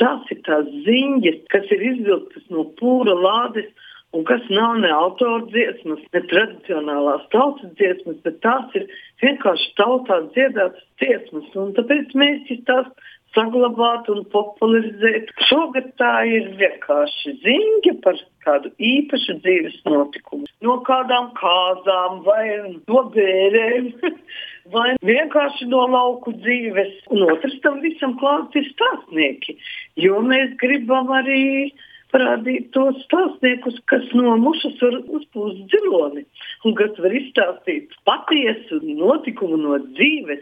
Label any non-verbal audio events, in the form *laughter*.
Tās ir tās ziņas, kas ir izvilktas no pūra lādes un kas nav ne autora dziesmas, ne tradicionālās tautas dziesmas, bet tās ir vienkārši tautā dziedātas dziesmas. Un tāpēc mēs tās saglabāt un popularizēt. Šogad tā ir vienkārši ziņa par kādu īpašu dzīves notikumu. No kādām kāzām vai no bērēm. *laughs* Vai vienkārši no lauku dzīves. Un otrs tam visam klāt ir stāstnieki. Jo mēs gribam arī parādīt tos stāstniekus, kas no mušas var uzpūst dzironi un kas var izstāstīt patiesu notikumu no dzīves.